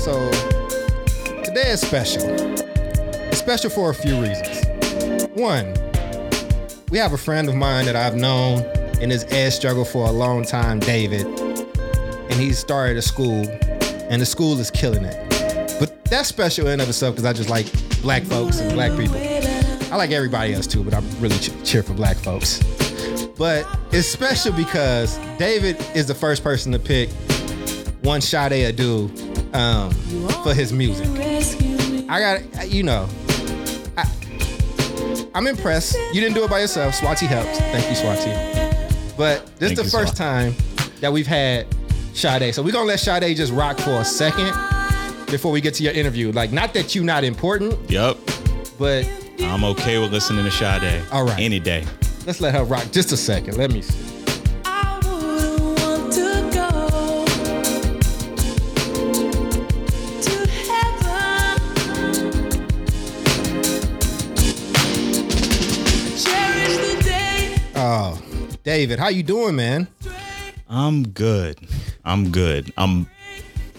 So today is special. It's special for a few reasons. One, we have a friend of mine that I've known in his ed struggle for a long time, David, and he started a school, and the school is killing it. But that's special in and of itself because I just like black folks and black people. I like everybody else too, but I'm really ch- cheer for black folks. But it's special because David is the first person to pick one Sade do um, for his music. I got, you know, I, I'm impressed. You didn't do it by yourself. Swati helped. Thank you, Swati. But this is the first Swati. time that we've had Sade. So we're gonna let Sade just rock for a second before we get to your interview. Like, not that you're not important, Yep. but I'm okay with listening to Sade. All right. Any day. let's let her rock just a second. Let me see. David, how you doing, man? I'm good. I'm good. I'm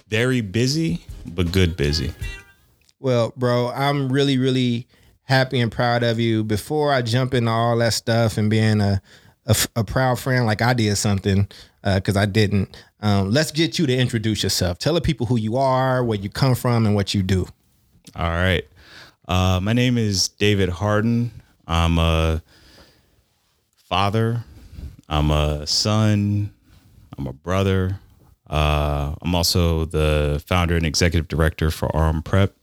very busy, but good busy. Well, bro, I'm really, really happy and proud of you. Before I jump into all that stuff and being a a, a proud friend, like I did something, because I didn't. Um, let's get you to introduce yourself. Tell the people who you are, where you come from, and what you do. All right. Uh, my name is David Harden. I'm a father. I'm a son. I'm a brother. Uh, I'm also the founder and executive director for Aurum Prep.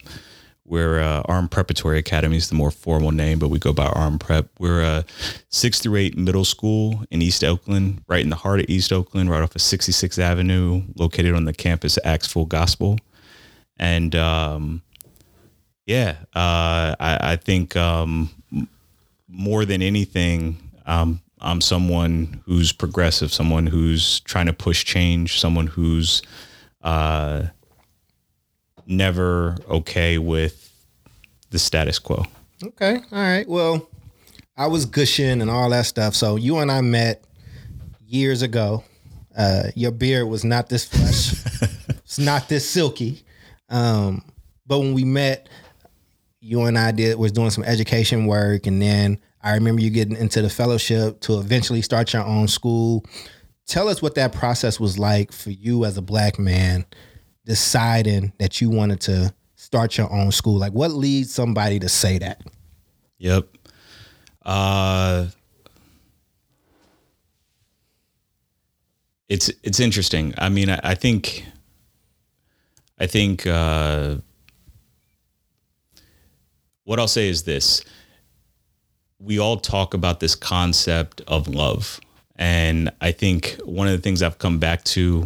We're uh, Aurum Preparatory Academy is the more formal name, but we go by Aurum Prep. We're a six through eight middle school in East Oakland, right in the heart of East Oakland, right off of 66th Avenue, located on the campus of Acts Full Gospel. And um, yeah, uh, I, I think um, more than anything, um, I'm someone who's progressive, someone who's trying to push change, someone who's uh, never okay with the status quo. Okay, all right. Well, I was gushing and all that stuff. So you and I met years ago. Uh, your beard was not this fresh. it's not this silky. Um, but when we met, you and I did was doing some education work, and then I remember you getting into the fellowship to eventually start your own school. Tell us what that process was like for you as a black man, deciding that you wanted to start your own school. Like, what leads somebody to say that? Yep. Uh, it's it's interesting. I mean, I, I think, I think uh, what I'll say is this: we all talk about this concept of love, and I think one of the things I've come back to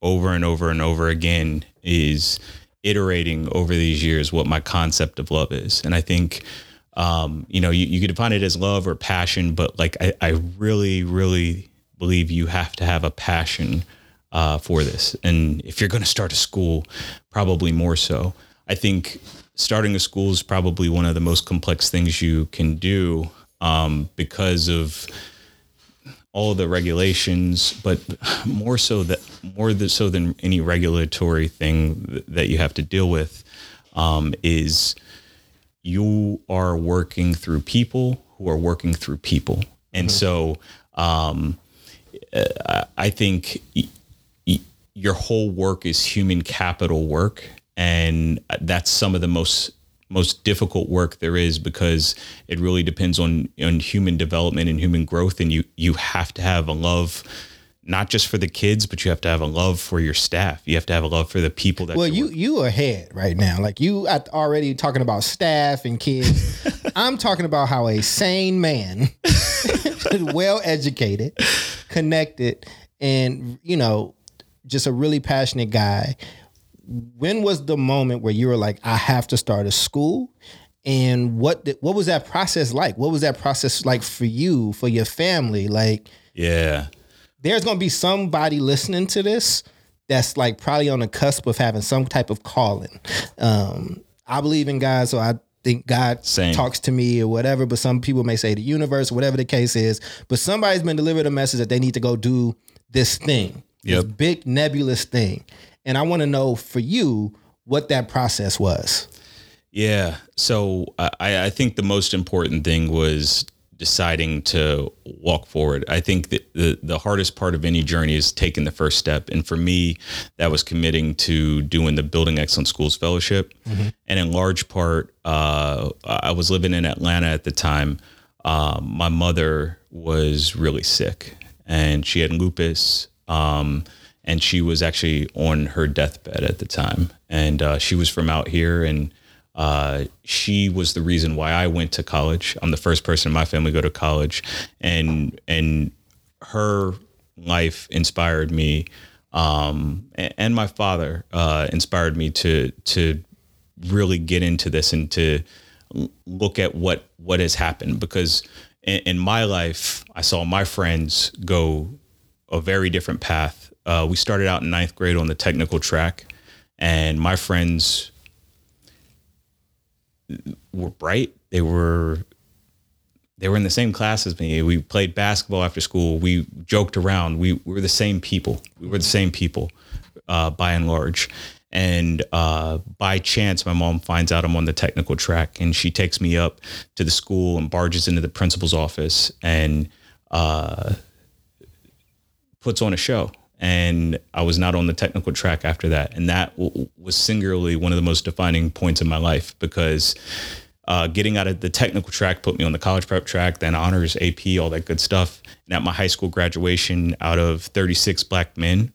over and over and over again is iterating over these years what my concept of love is, and I think um, you know, you, you could define it as love or passion, but like I, I really, really believe you have to have a passion uh, for this. And if you're going to start a school, probably more so. I think starting a school is probably one of the most complex things you can do um, because of all the regulations, but more so that more th- so than any regulatory thing that you have to deal with um, is you are working through people who are working through people. And so um, uh, I think your whole work is human capital work. And that's some of the most most difficult work there is because it really depends on on human development and human growth and you you have to have a love not just for the kids but you have to have a love for your staff you have to have a love for the people that Well, you you ahead right now. Like you at already talking about staff and kids. I'm talking about how a sane man, well educated, connected, and you know, just a really passionate guy. When was the moment where you were like, I have to start a school? And what did, what was that process like? What was that process like for you, for your family? Like, yeah there's gonna be somebody listening to this that's like probably on the cusp of having some type of calling. Um, I believe in God, so I think God Same. talks to me or whatever. But some people may say the universe, whatever the case is. But somebody's been delivered a message that they need to go do this thing, Yep. this big nebulous thing. And I want to know for you, what that process was. Yeah. So I, I think the most important thing was deciding to walk forward. I think that the, the hardest part of any journey is taking the first step. And for me, that was committing to doing the Building Excellent Schools Fellowship. And in large part, uh, I was living in Atlanta at the time. Um, my mother was really sick and she had lupus. Um, and she was actually on her deathbed at the time. And uh, she was from out here. And uh, she was the reason why I went to college. I'm the first person in my family to go to college, and and her life inspired me, um, and my father uh, inspired me to to really get into this and to look at what what has happened because in, in my life I saw my friends go a very different path. Uh, we started out in ninth grade on the technical track, and my friends were bright. They were they were in the same class as me. We played basketball after school. We joked around. We, we were the same people. We were the same people, uh, by and large. And uh, by chance, my mom finds out I'm on the technical track, and she takes me up to the school and barges into the principal's office and uh, puts on a show. And I was not on the technical track after that. And that w- was singularly one of the most defining points in my life because uh, getting out of the technical track put me on the college prep track, then honors, AP, all that good stuff. And at my high school graduation, out of 36 black men,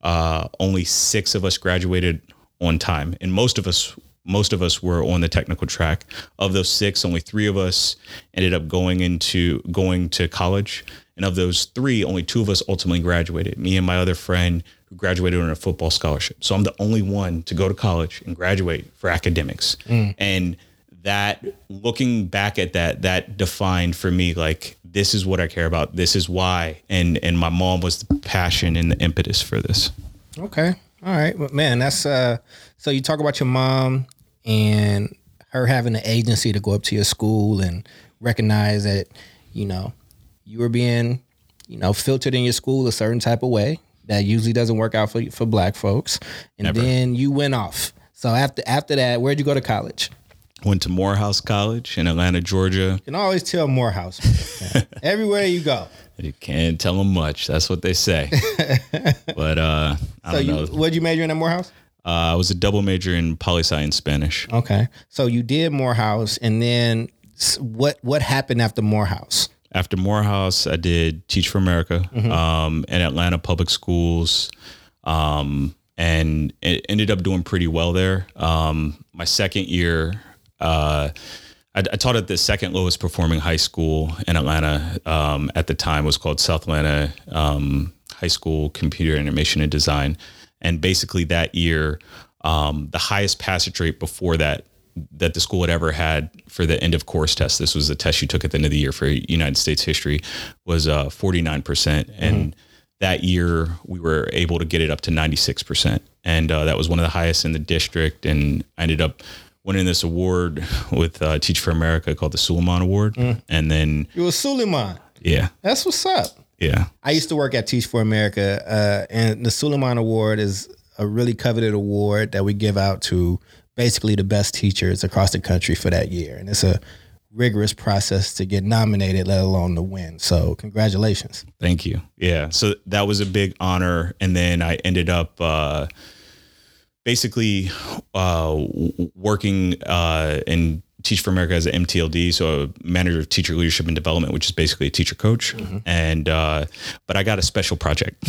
uh, only six of us graduated on time, and most of us most of us were on the technical track. Of those six, only three of us ended up going into going to college, and of those three, only two of us ultimately graduated. Me and my other friend who graduated on a football scholarship. So I'm the only one to go to college and graduate for academics, and that looking back at that that defined for me like this is what I care about this is why and and my mom was the passion and the impetus for this Okay. All right. Well, man, that's uh so you talk about your mom and her having the agency to go up to your school and recognize that, you know, you were being, you know, filtered in your school a certain type of way that usually doesn't work out for for black folks. And Never. then you went off. So after after that, where'd you go to college? went to Morehouse College in Atlanta Georgia You can always tell Morehouse. Everywhere you go. you can't tell them much that's what they say but uh I So don't you know what'd you major in at Morehouse? Uh, I was a double major in poli sci and Spanish Okay. So you did Morehouse and then what what happened after Morehouse? after Morehouse, I did Teach for America um, in Atlanta Public Schools, um, and it ended up doing pretty well there. Um, my second year, uh, I, I taught at the second lowest performing high school in Atlanta um, at the time was called South Atlanta um, High School Computer Animation and Design, and basically that year, um, the highest passage rate before that that the school had ever had for the end of course test. This was the test you took at the end of the year for United States history was uh, 49%. And that year we were able to get it up to 96%. And uh, that was one of the highest in the district. And I ended up winning this award with uh, Teach for America called the Sue Lehmann Award. And then, You were Sue Lehmann. yeah, That's what's up. Yeah. I used to work at Teach for America, uh, and the Sue Lehmann Award is a really coveted award that we give out to basically the best teachers across the country for that year. And it's a rigorous process to get nominated, let alone to win. So, congratulations. Thank you. Yeah. So that was a big honor. And then I ended up uh, basically uh, working uh, in Teach for America as an MTLD, so a manager of teacher leadership and development, which is basically a teacher coach. And uh, but I got a special project.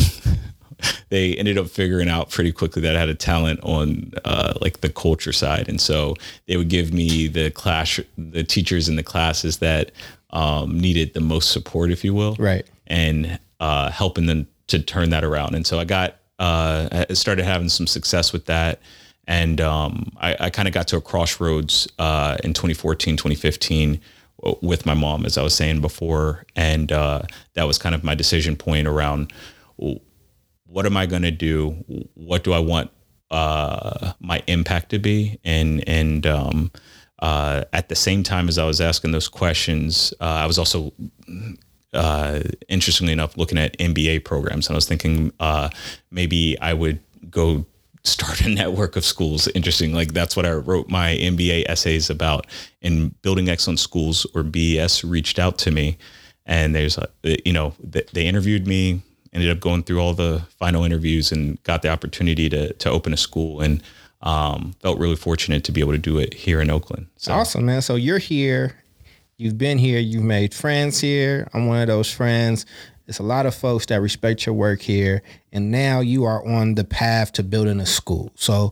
they ended up figuring out pretty quickly that I had a talent on uh, like the culture side, and so they would give me the class, the teachers in the classes that um, needed the most support, if you will, Right. and uh, helping them to turn that around. And so I got uh, I started having some success with that. And um, I, I kind of got to a crossroads uh, in 2014, 2015 with my mom, as I was saying before. And uh, that was kind of my decision point around what am I going to do? What do I want uh, my impact to be? And, and um, uh, at the same time as I was asking those questions, uh, I was also uh, interestingly enough, looking at MBA programs, and I was thinking uh, maybe I would go start a network of schools. Interesting. Like that's what I wrote my MBA essays about. In building excellent schools, or BES, reached out to me, and there's a, you know they, interviewed me. Ended up going through all the final interviews and got the opportunity to to open a school and um, felt really fortunate to be able to do it here in Oakland. So Awesome, man. So you're here. You've been here. You've made friends here. I'm one of those friends. There's a lot of folks that respect your work here. And now you are on the path to building a school. So,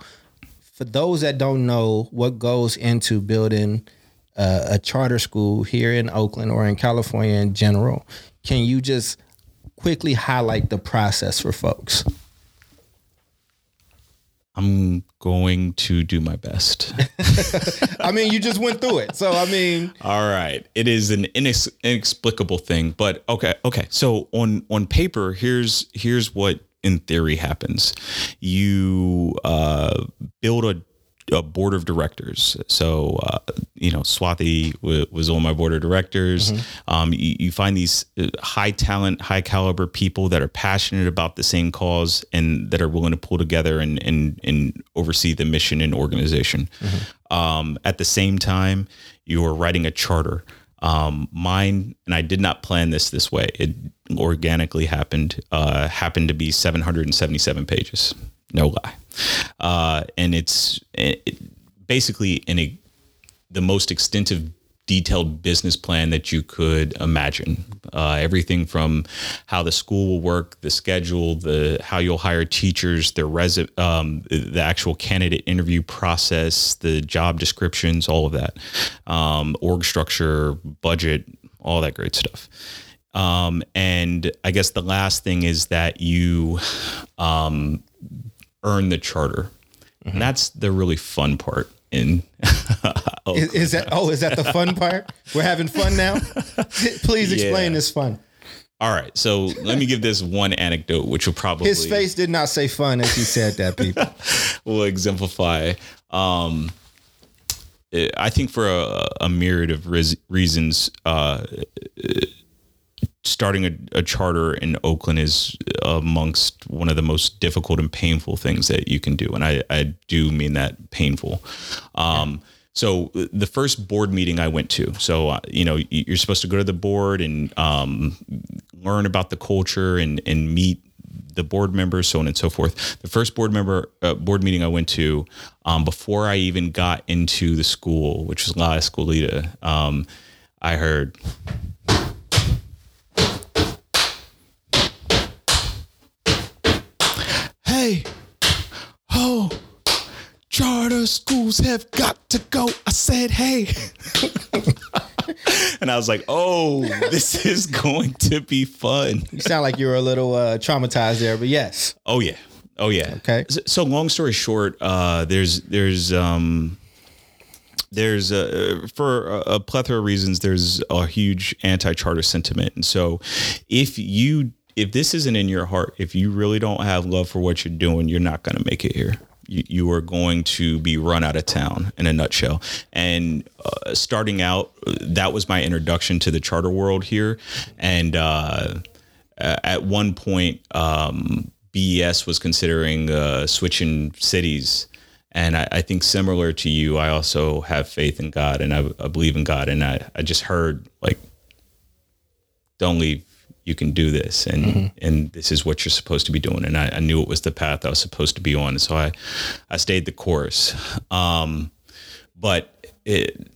for those that don't know what goes into building a charter school here in Oakland or in California in general, can you just quickly highlight the process for folks? I'm going to do my best. I mean, you just went through it. So, I mean, All right. It is an inex- inexplicable thing, but okay, okay. So on on paper, here's here's what in theory happens. You uh, build a a board of directors. So, uh, you know, Swathi w- was on my board of directors. Um, you, you find these uh, high talent, high caliber people that are passionate about the same cause and that are willing to pull together and and, and oversee the mission and organization. Um, at the same time, you are writing a charter. Um, mine, and I did not plan this this way. It organically happened. Uh, happened to be 777 pages. No lie. Uh, and it's it, basically in a the most extensive detailed business plan that you could imagine. Uh, everything from how the school will work the schedule the how you'll hire teachers the resi- um, the actual candidate interview process the job descriptions all of that. Um, org structure budget all that great stuff. Um, and i guess the last thing is that you um, earn the charter and that's the really fun part in is, is that, oh, is that the fun part? We're having fun now? Please explain Yeah. this fun. All right, so let me give this one anecdote, which will probably His face did not say fun as he said that, people. will exemplify. Um, I think for a, a myriad of reasons, uh, starting a, a charter in Oakland is amongst one of the most difficult and painful things that you can do, and I, I do mean that painful. Um, So the first board meeting I went to, so uh, you know you're supposed to go to the board and um, learn about the culture and and meet the board members, so on and so forth. The first board member uh, board meeting I went to, um, before I even got into the school, which was La Escuelita, um, I heard. Hey, oh, charter schools have got to go. I said, hey. and I was like, oh, this is going to be fun. You sound like you were a little uh, traumatized there, but yes. Oh yeah. Oh yeah. Okay. So, so long story short, uh, there's there's um there's a, for a, a plethora of reasons there's a huge anti-charter sentiment and so if you if this isn't in your heart if you really don't have love for what you're doing you're not going to make it here you, you are going to be run out of town in a nutshell and uh, starting out that was my introduction to the charter world here and uh, at one point, um, BES was considering uh, switching cities. And I, I think similar to you, I also have faith in God and I, I believe in God. And I, I just heard like, don't leave. You can do this, and and this is what you're supposed to be doing. And I, I knew it was the path I was supposed to be on. and So I, I stayed the course. Um, but it,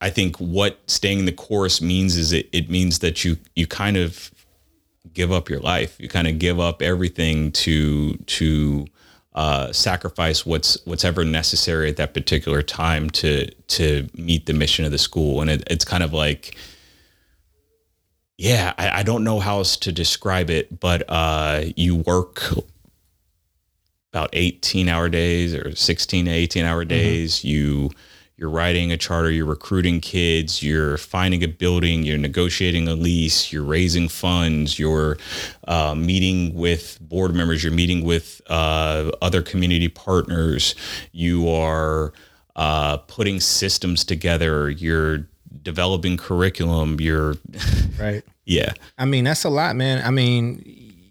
I think what staying the course means is it, it means that you you kind of give up your life. You kind of give up everything to to uh, sacrifice what's what's ever necessary at that particular time to to meet the mission of the school. And it, it's kind of like, yeah, I, I don't know how else to describe it, but uh, you work about 18 hour days or 16 to 18 hour days. You you're writing a charter, you're recruiting kids, you're finding a building, you're negotiating a lease, you're raising funds, you're uh, meeting with board members, you're meeting with uh, other community partners, you are uh, putting systems together, you're developing curriculum, you're Right. yeah. I mean, that's a lot, man. I mean,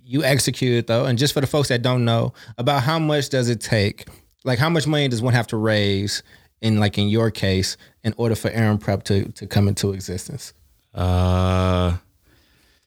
you executed though, and just for the folks that don't know, about how much does it take? Like, how much money does one have to raise in, like, in your case, in order for Aaron Prep to to come into existence? Uh,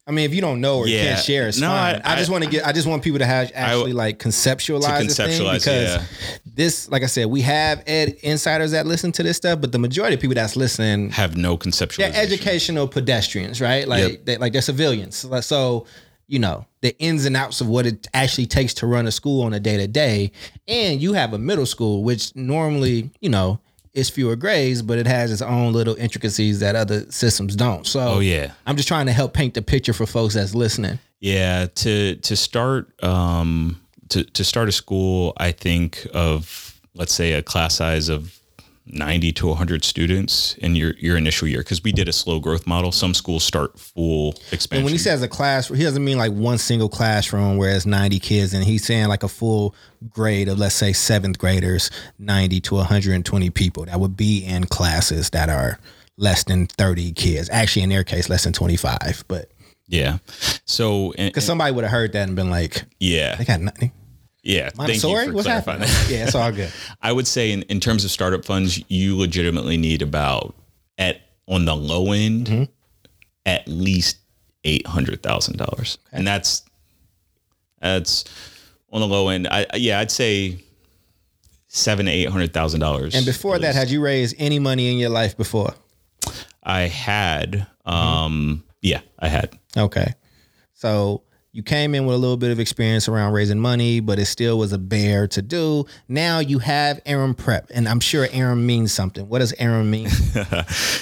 I mean, if you don't know or you Yeah. can't share, it's No, fine. I, I- just want to get. I just want people to have actually like conceptualize this thing because yeah. this, like I said, we have ed insiders that listen to this stuff, but the majority of people that's listening have no conceptualization. they're educational pedestrians, right? Like Yep. they, like they're civilians. So you know the ins and outs of what it actually takes to run a school on a day to day, and you have a middle school, which normally you know is fewer grades, but it has its own little intricacies that other systems don't. So Oh yeah. I'm just trying to help paint the picture for folks that's listening. Yeah, to to start um to to start a school, I think of let's say a class size of 90 to 100 students in your your initial year because we did a slow growth model. Some schools start full expansion. And when he says a class, he doesn't mean like one single classroom where it's 90 kids, and he's saying like a full grade of let's say seventh graders, 90 to 120 people that would be in classes that are less than 30 kids. Actually, in their case, less than 25. But yeah. So because somebody would have heard that and been like, yeah. they got nothing. Yeah. Thank Montessori? you for What's happening? that. yeah, it's all good. I would say in, in terms of startup funds, you legitimately need about at on the low end Mm-hmm. at least eight hundred thousand dollars, and that's that's on the low end. I yeah, I'd say seven to eight hundred thousand dollars. And before that, had you raised any money in your life before? I had, Mm-hmm. um, yeah, I had. Okay. So you came in with a little bit of experience around raising money, but it still was a bear to do. Now you have Aaron Prep, and I'm sure Aaron means something. What does Aaron mean?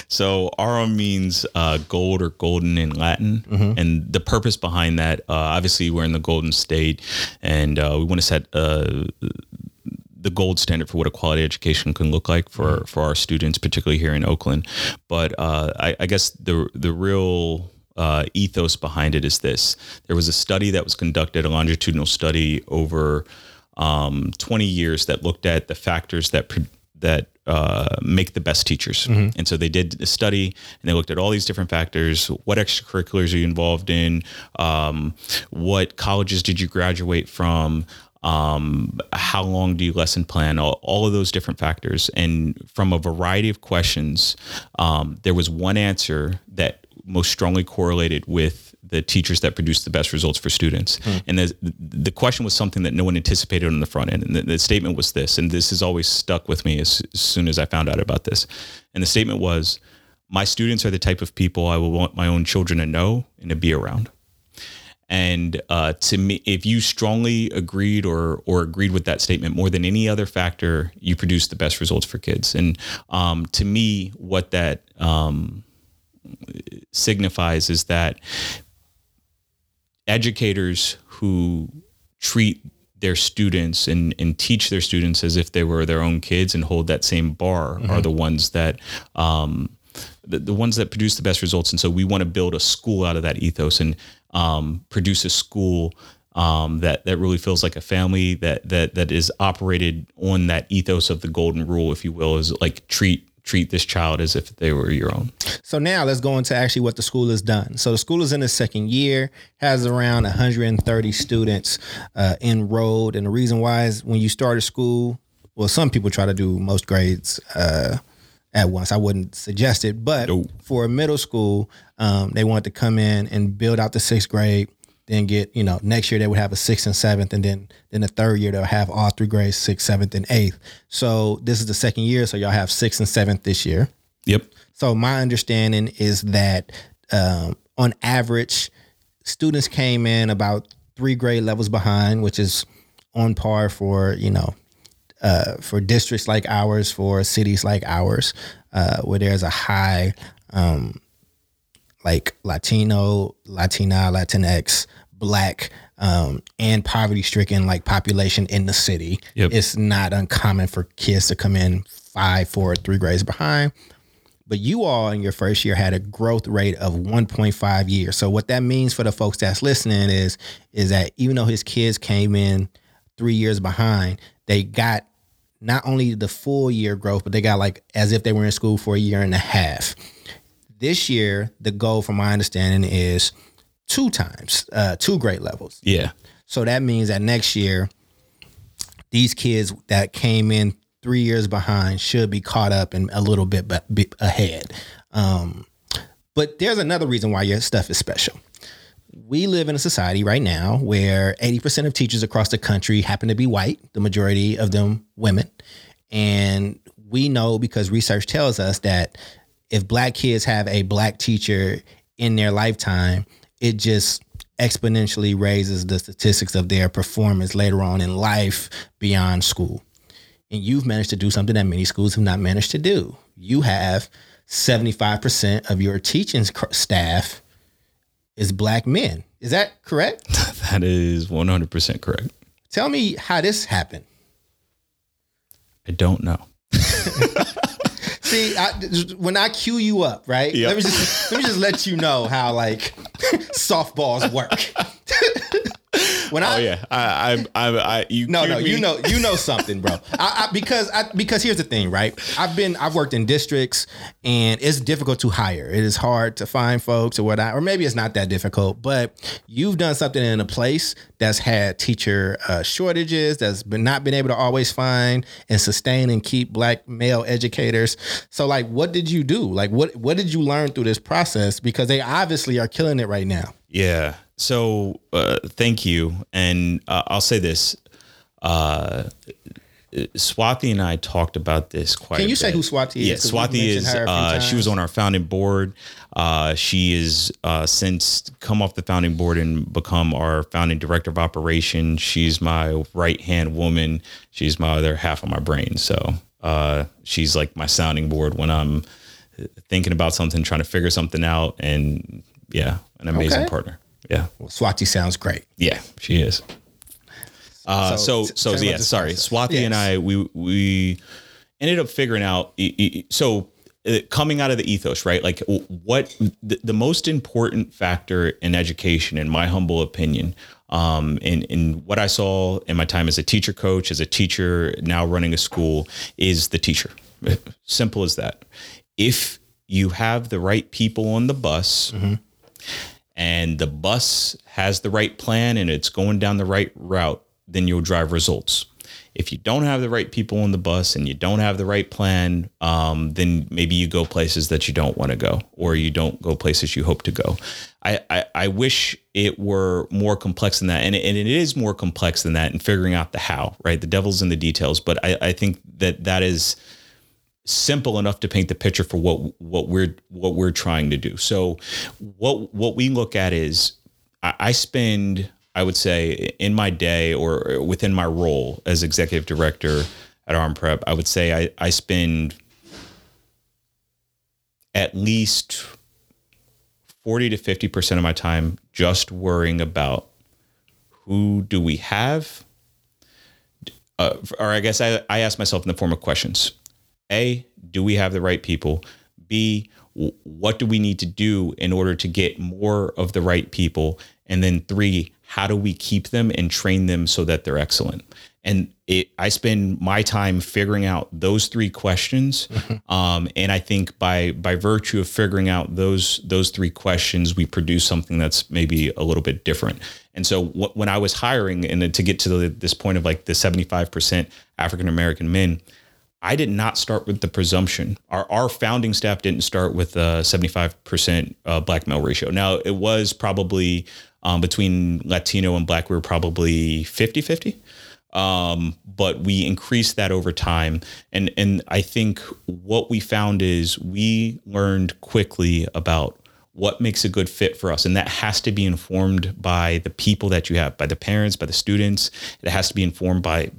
So Aurum means uh, gold or golden in Latin, Mm-hmm. and the purpose behind that, uh, obviously, we're in the Golden State, and uh, we want to set uh, the gold standard for what a quality education can look like for Mm-hmm. for our students, particularly here in Oakland. But uh, I, I guess the the real uh, ethos behind it is this: there was a study that was conducted, a longitudinal study over um, 20 years that looked at the factors that that uh, make the best teachers. And so they did a study and they looked at all these different factors. What extracurriculars are you involved in? Um, what colleges did you graduate from? Um, how long do you lesson plan? All, all of those different factors. And from a variety of questions, um, there was one answer that most strongly correlated with the teachers that produce the best results for students. And the, the question was something that no one anticipated on the front end. And the, the statement was this, and this has always stuck with me as, as soon as I found out about this. And the statement was, my students are the type of people I will want my own children to know and to be around. And uh, to me, if you strongly agreed or or agreed with that statement more than any other factor, you produce the best results for kids. And um, to me, what that um, signifies is that educators who treat their students and, and teach their students as if they were their own kids and hold that same bar are the ones that um, the, the ones that produce the best results. And so we want to build a school out of that ethos and um, produce a school um, that that really feels like a family that that that is operated on that ethos of the golden rule, if you will, is like treat treat this child as if they were your own. So now let's go into actually what the school has done. So the school is in its second year, has around 130 students uh, enrolled, and the reason why is when you start a school, well, some people try to do most grades uh, at once. I wouldn't suggest it, but Nope. for a middle school, um, they want to come in and build out the sixth grade. Then get you know next year they would have a sixth and seventh, and then then the third year they'll have all three grades sixth, seventh, and eighth. So this is the second year, so y'all have sixth and seventh this year. Yep. So my understanding is that um, on average, students came in about three grade levels behind, which is on par for you know uh, for districts like ours, for cities like ours, uh, where there's a high um, like Latino, Latina, Latinx, Black, um, and poverty stricken like population in the city. Yep. It's not uncommon for kids to come in five, four, three grades behind. But you all in your first year had a growth rate of 1.5 years. So what that means for the folks that's listening is is that even though his kids came in three years behind, they got not only the full year growth, but they got like as if they were in school for a year and a half. This year, the goal, from my understanding, is two times, uh, two grade levels. Yeah. So that means that next year, these kids that came in three years behind should be caught up and a little bit be- ahead. Um, but there's another reason why your stuff is special. We live in a society right now where 80% of teachers across the country happen to be white, the majority of them women. And we know because research tells us that if black kids have a black teacher in their lifetime, it just exponentially raises the statistics of their performance later on in life beyond school. And you've managed to do something that many schools have not managed to do. You have 75% of your teaching staff is black men. Is that correct? That is 100% correct. Tell me how this happened. I don't know. See, I, when I cue you up, right? Yep. Let me just let me just let you know how like softballs work. when I Oh yeah, I, I, I, I you. no, no, me. you know, you know something, bro. I, I, because I, because here's the thing, right? I've been, I've worked in districts, and it's difficult to hire. It is hard to find folks or whatnot, or maybe it's not that difficult. But you've done something in a place that's had teacher uh, shortages, that's been not been able to always find and sustain and keep black male educators. So, like, what did you do? Like, what what did you learn through this process? Because they obviously are killing it right now. Yeah. So uh, thank you, and uh, I'll say this. Uh, Swati and I talked about this quite. Can you say who Swati is? Yeah, Swati is. her a few Uh, she was on our founding board. Uh, she is uh, since come off the founding board and become our founding director of operations. She's my right hand woman. She's my other half of my brain. So uh, she's like my sounding board when I'm thinking about something, trying to figure something out, and yeah, an amazing Okay. partner. Yeah. Well, Swati sounds great. Yeah, she is. Uh, So, so, t- so, yeah, sorry. Swati and I, we we ended up figuring out. So, uh, coming out of the ethos, right? Like, what the, the most important factor in education, in my humble opinion, um, in in what I saw in my time as a teacher coach, as a teacher now running a school, is the teacher. Simple as that. If you have the right people on the bus and the bus has the right plan and it's going down the right route, then you'll drive results. If you don't have the right people on the bus and you don't have the right plan, um, then maybe you go places that you don't want to go, or you don't go places you hope to go. I, I, I wish it were more complex than that, and it, and it is more complex than that in figuring out the how. Right, the devil's in the details, but I, I think that that is simple enough to paint the picture for what what we're what we're trying to do. So what what we look at is I, I spend I would say in my day or within my role as executive director at Aurum Prep, I would say I, I spend at least 40 to 50% of my time just worrying about who do we have uh, or I guess I, I ask myself in the form of questions. A, do we have the right people? B, what do we need to do in order to get more of the right people? And then three, how do we keep them and train them so that they're excellent? And it, I spend my time figuring out those three questions, um, and I think by by virtue of figuring out those those three questions, we produce something that's maybe a little bit different. And so wh- when I was hiring, and then to get to the, this point of like the seventy five percent African American men, I did not start with the presumption. Our, our founding staff didn't start with a 75% uh, black male ratio. Now, it was probably um, between Latino and black, we were probably 50 50. Um, but we increased that over time. And, and I think what we found is we learned quickly about what makes a good fit for us. And that has to be informed by the people that you have, by the parents, by the students. It has to be informed by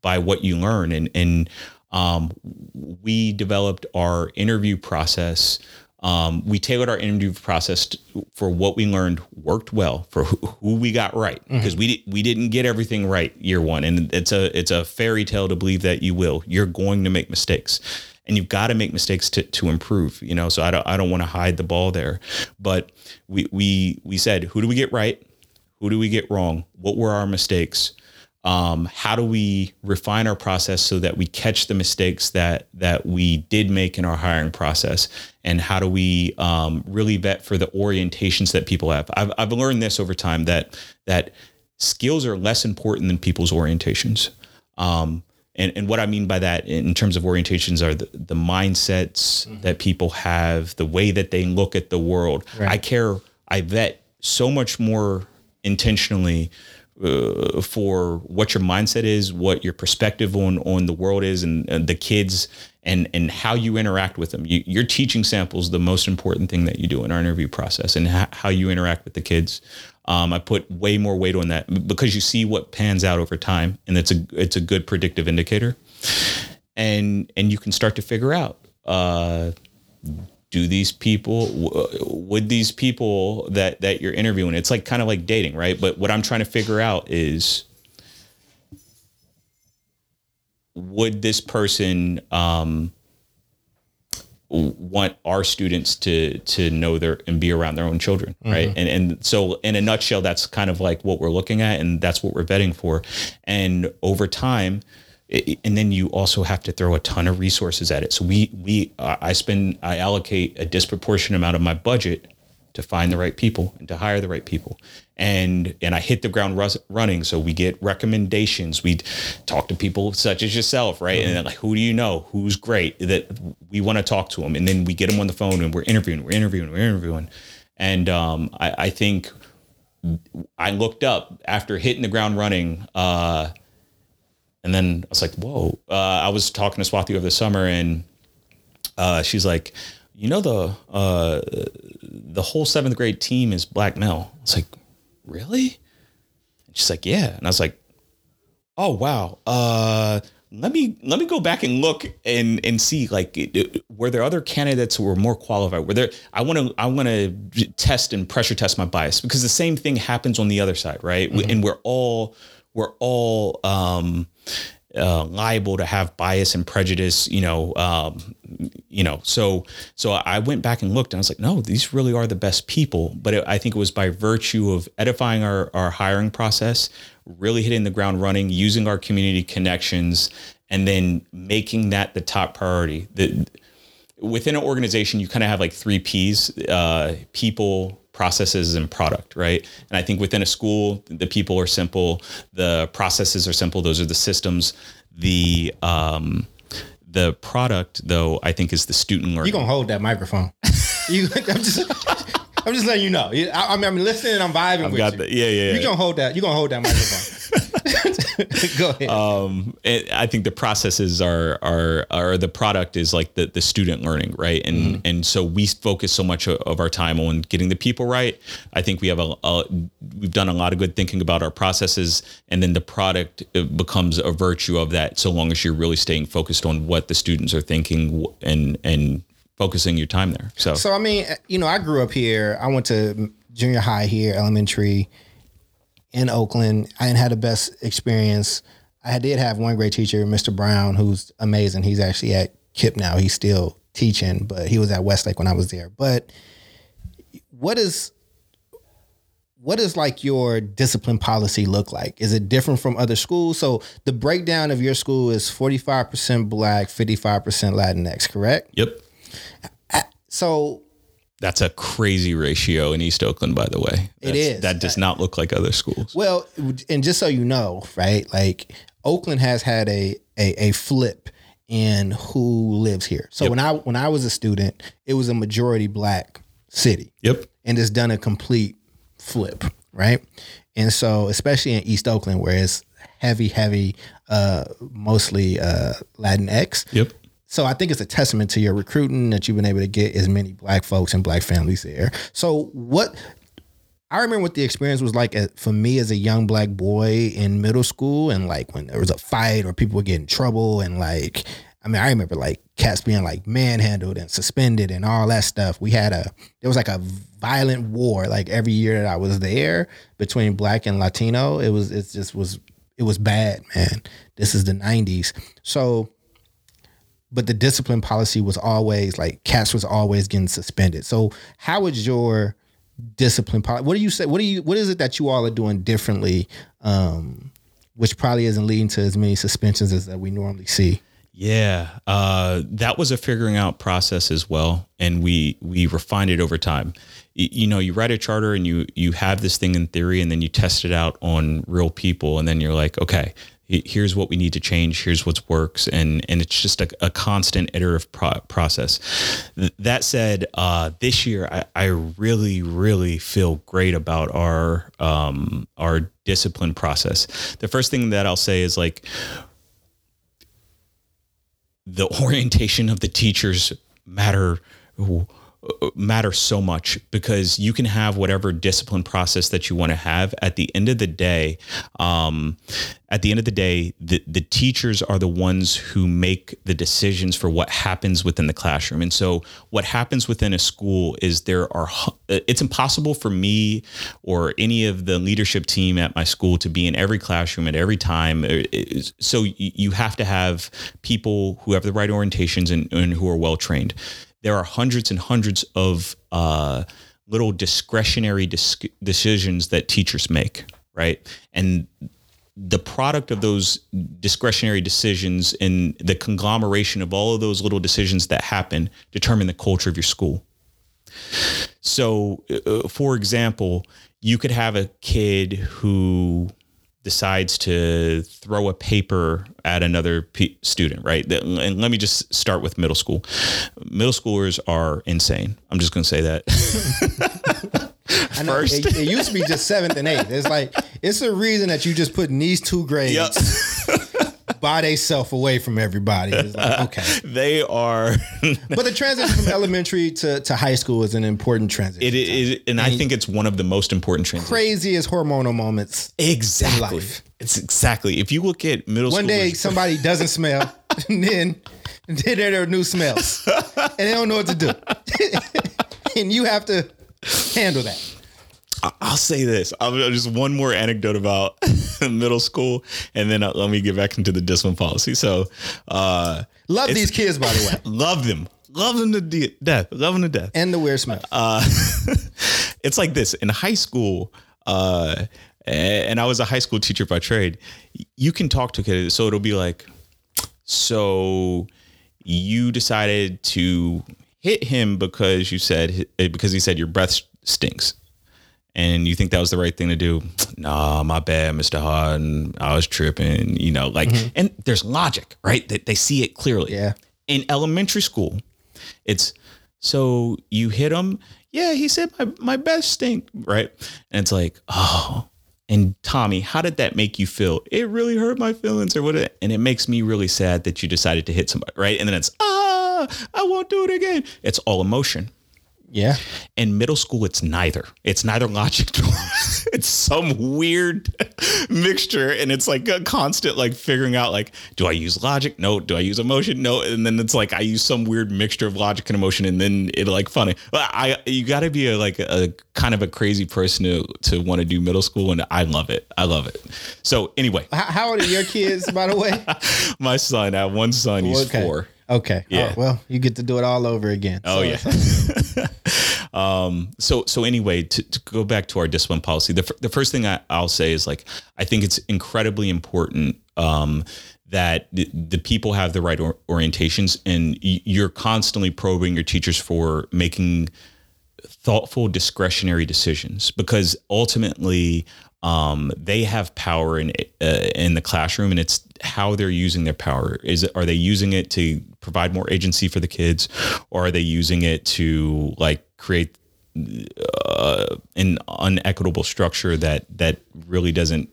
by what you learn and and um, we developed our interview process. Um, we tailored our interview process t- for what we learned worked well for who, who we got right. Because we di- we didn't get everything right year one and it's a it's a fairy tale to believe that you will. You're going to make mistakes and you've got to make mistakes to, to improve you know so I don't I don't want to hide the ball there. But we we we said who do we get right? Who do we get wrong? What were our mistakes um, how do we refine our process so that we catch the mistakes that that we did make in our hiring process? And how do we um, really vet for the orientations that people have? I've, I've learned this over time that that skills are less important than people's orientations. Um, and, and what I mean by that in terms of orientations are the, the mindsets that people have, the way that they look at the world. I care, I vet so much more intentionally uh, for what your mindset is, what your perspective on on the world is, and, and the kids, and and how you interact with them. You, your teaching samples the most important thing that you do in our interview process, and ha- how you interact with the kids. Um, I put way more weight on that because you see what pans out over time, and it's a it's a good predictive indicator, and and you can start to figure out. Uh, do these people w- would these people that that you're interviewing it's like kind of like dating right? But what i'm trying to figure out is would this person um want our students to to know their and be around their own children right? And and so in a nutshell that's kind of like what we're looking at and that's what we're vetting for. And over time and then you also have to throw a ton of resources at it. So we we uh, I spend I allocate a disproportionate amount of my budget to find the right people and to hire the right people. And and I hit the ground running. So we get recommendations. We talk to people such as yourself, right? And then like, who do you know? Who's great that we want to talk to them? And then we get them on the phone and we're interviewing, we're interviewing, we're interviewing. And um, I, I think I looked up after hitting the ground running. Uh, and then I was like, whoa. Uh, I was talking to Swati over the summer and uh, she's like, you know, the uh, the whole seventh grade team is black male. I was like, really? And she's like, yeah. And I was like, oh wow. Uh, let me let me go back and look and and see like were there other candidates who were more qualified? Were there? I want to I want to test and pressure test my bias because the same thing happens on the other side, right? We- And we're all we're all um, uh, liable to have bias and prejudice, you know, um, you know. So, so I went back and looked, and I was like, no, these really are the best people. But it, I think it was by virtue of edifying our our hiring process, really hitting the ground running, using our community connections, and then making that the top priority. The, within an organization, you kind of have like three P's: uh, people, processes, and product, right? And I think within a school, the people are simple, the processes are simple. Those are the systems. The um, the product, though, I think is the student learning. You gonna hold that microphone? you, I'm just, I'm just letting you know. I, I mean, I'm listening. I'm vibing with got you. the- yeah, yeah, You yeah. gonna hold that? You gonna hold that microphone? Go ahead. um, it, I think the processes are are are the product is like the the student learning, right? And Mm-hmm. and so we focus so much of our time on getting the people right. I think we have a, a we've done a lot of good thinking about our processes, and then the product uh, becomes a virtue of that. So long as you're really staying focused on what the students are thinking and and focusing your time there. So, So I mean, you know, I grew up here. I went to junior high here, elementary in Oakland. I didn't have the best experience. I did have one great teacher, Mr. Brown, who's amazing. He's actually at KIPP now. He's still teaching, but he was at Westlake when I was there. But what is what does like your discipline policy look like? Is it different from other schools? So the breakdown of your school is 45% black, 55% Latinx, correct? yep. So That's a crazy ratio in East Oakland, by the way. It That's- is. That does not look like other schools. Well, and just so you know, right? Like Oakland has had a a, a flip in who lives here. So Yep. when I when I was a student, it was a majority black city, Yep. and it's done a complete flip, right? And so, especially in East Oakland, where it's heavy, heavy, uh, mostly uh, Latinx. Yep. So I think it's a testament to your recruiting that you've been able to get as many black folks and black families there. So what I remember what the experience was like for me as a young black boy in middle school, and like when there was a fight or people would get in trouble, and like I mean I remember like cats being like manhandled and suspended and all that stuff. We had a there was like a violent war like every year that I was there between black and Latino. It was it just was it was bad, man. This is the '90s, so but the discipline policy was always like cats was always getting suspended. So how is your discipline policy? What do you say? What do you? What is it that you all are doing differently um, which probably isn't leading to as many suspensions as that we normally see. Yeah, uh, that was a figuring out process as well, and we we refined it over time. You know, you write a charter and you you have this thing in theory, and then you test it out on real people, and then you're like, okay, here's what we need to change. Here's what works, and and it's just a, a constant iterative pro- process. Th- that said, uh, this year I, I really really feel great about our um, our discipline process. The first thing that I'll say is like the orientation of the teachers matter matter so much because you can have whatever discipline process that you want to have. At the end of the day um, at the end of the day the, the teachers are the ones who make the decisions for what happens within the classroom. And so what happens within a school is there are it's impossible for me or any of the leadership team at my school to be in every classroom at every time. It- so you have to have people who have the right orientations and, and who are well trained there are hundreds and hundreds of uh, little discretionary dis- decisions that teachers make, right? And the product of those discretionary decisions and the conglomeration of all of those little decisions that happen determine the culture of your school. So, uh, for example, you could have a kid who decides to throw a paper at another p- student, right? And let me just start with middle school. Middle schoolers are insane. I'm just going to say that. First. It, it used to be just seventh and eighth. It's like it's a reason that you just putting these two grades by themselves away from everybody. Like, okay, they are. but the transition from elementary to, to high school is an important transition. It is, and I think it's one of the most important transitions. Craziest hormonal moments. Exactly. life. It's exactly. If you look at middle school. One day somebody doesn't smell, and then and then there are new smells, and they don't know what to do, and you have to handle that. I'll say this. I'll, just one more anecdote about middle school, and then uh, let me get back into the discipline policy. So, uh, Love these kids, by the way, love them, love them to de- death, love them to death. and the weird smell. Uh, it's like this in high school. Uh, and I was a high school teacher by trade. You can talk to kids, so it'll be like, so you decided to hit him because you said because he said your breath stinks and you think that was the right thing to do nah my bad mr harden i was tripping you know like and there's logic right they, they see it clearly Yeah. in elementary school it's so you hit him yeah he said my, my breath stink right and it's like oh and Tommy, how did that make you feel? It really hurt my feelings, or what? And it makes me really sad that you decided to hit somebody, right? And then it's ah, I won't do it again. It's all emotion. Yeah, In middle school, it's neither. It's neither logic nor it's some weird mixture, and it's like a constant like figuring out like, do I use logic? No. Do I use emotion? No. And then it's like I use some weird mixture of logic and emotion, and then it like funny. But I you got to be a like a kind of a crazy person to to want to do middle school, and I love it. I love it. So anyway, how, how old are your kids, by the way? my son, I have one son. He's Okay. four. Okay. Yeah. Oh, well, you get to do it all over again. Oh So yeah. um. So so anyway, to, to go back to our discipline policy, the fir- the first thing I, I'll say is like I think it's incredibly important um, that the, the people have the right or- orientations, and y- you're constantly probing your teachers for making thoughtful discretionary decisions because ultimately um, they have power in uh, in the classroom and it's how they're using their power. Is it, are they using it to provide more agency for the kids or are they using it to like create uh, an unequitable structure that that really doesn't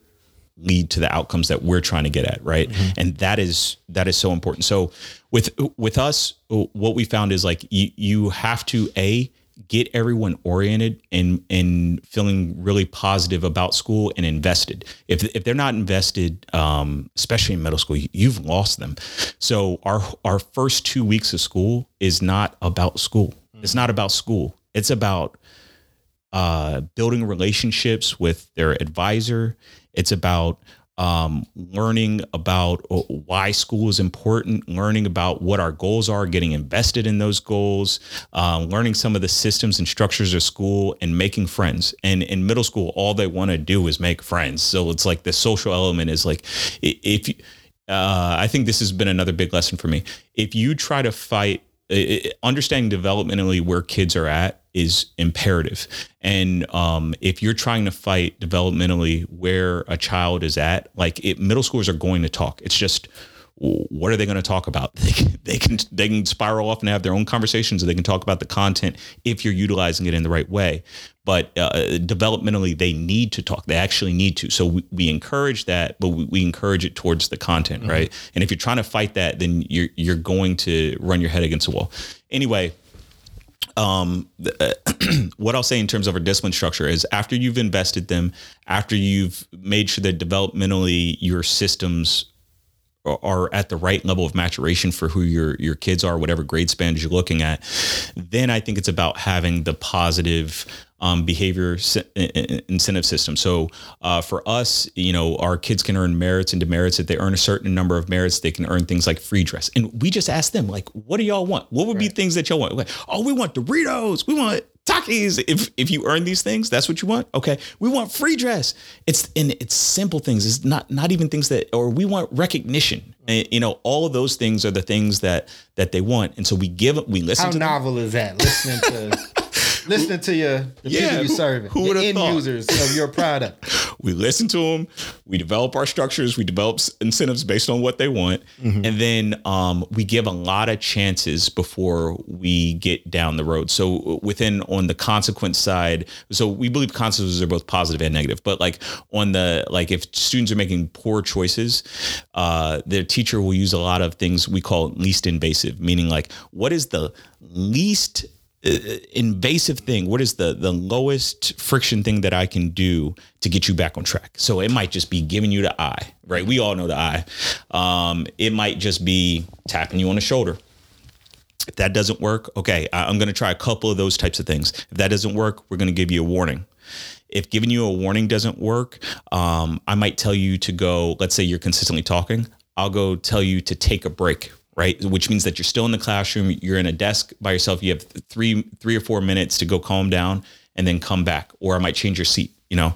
lead to the outcomes that we're trying to get at right? And that is that is so important. So with with us what we found is like you you have to a get everyone oriented and and feeling really positive about school and invested. If if they're not invested um especially in middle school you- you've lost them. So our our first 2 weeks of school is not about school. It's not about school. It's about uh, building relationships with their advisor. It's about um, learning about uh, why school is important, learning about what our goals are, getting invested in those goals, uh, learning some of the systems and structures of school, and making friends. And in middle school, all they want to do is make friends. So it's like the social element is like if you, uh, I think this has been another big lesson for me. If you try to fight, understanding developmentally where kids are at is imperative. And um, if you're trying to fight developmentally where a child is at, like it, middle schoolers are going to talk. It's just what are they going to talk about? They can, they can they can spiral off and have their own conversations, or they can talk about the content if you're utilizing it in the right way. But uh, developmentally, they need to talk. They actually need to. So we, we encourage that, but we, we encourage it towards the content, right? And if you're trying to fight that, then you're you're going to run your head against a wall. Anyway, um, uh, what I'll say in terms of our discipline structure is after you've invested them, after you've made sure that developmentally your systems are- at the right level of maturation for who your your kids are, whatever grade spans you're looking at, then I think it's about having the positive um, behavior incentive system. So uh, for us, you know, our kids can earn merits and demerits. If they earn a certain number of merits, they can earn things like free dress. And we just ask them, like, what do y'all want? What would be things that y'all want? Like, oh, we want Doritos. We want Takis. If if you earn these things, that's what you want. Okay, we want free dress. It's and it's simple things. It's not not even things that, or we want recognition. And, you know, all of those things are the things that that they want. And so we give them, we listen How to them. novel is that? Listening to listening to your the Yeah, people you who- serving, who the would've end thought? users of your product. we listen to them we develop our structures we develop incentives based on what they want and then um, we give a lot of chances before we get down the road so within on the consequence side so we believe consequences are both positive and negative but like on the like if students are making poor choices uh, their teacher will use a lot of things we call least invasive meaning like what is the least uh, invasive thing what is the the lowest friction thing that i can do to get you back on track? So it might just be giving you the eye right? We all know the eye. Um, it might just be tapping you on the shoulder. If that doesn't work okay I- i'm going to try a couple of those types of things. If that doesn't work we're going to give you a warning. If giving you a warning doesn't work um, i might tell you to go let's say you're consistently talking i'll go tell you to take a break right? Which means that you're still in the classroom you're in a desk by yourself you have three three or four minutes to go calm down and then come back or i might change your seat you know?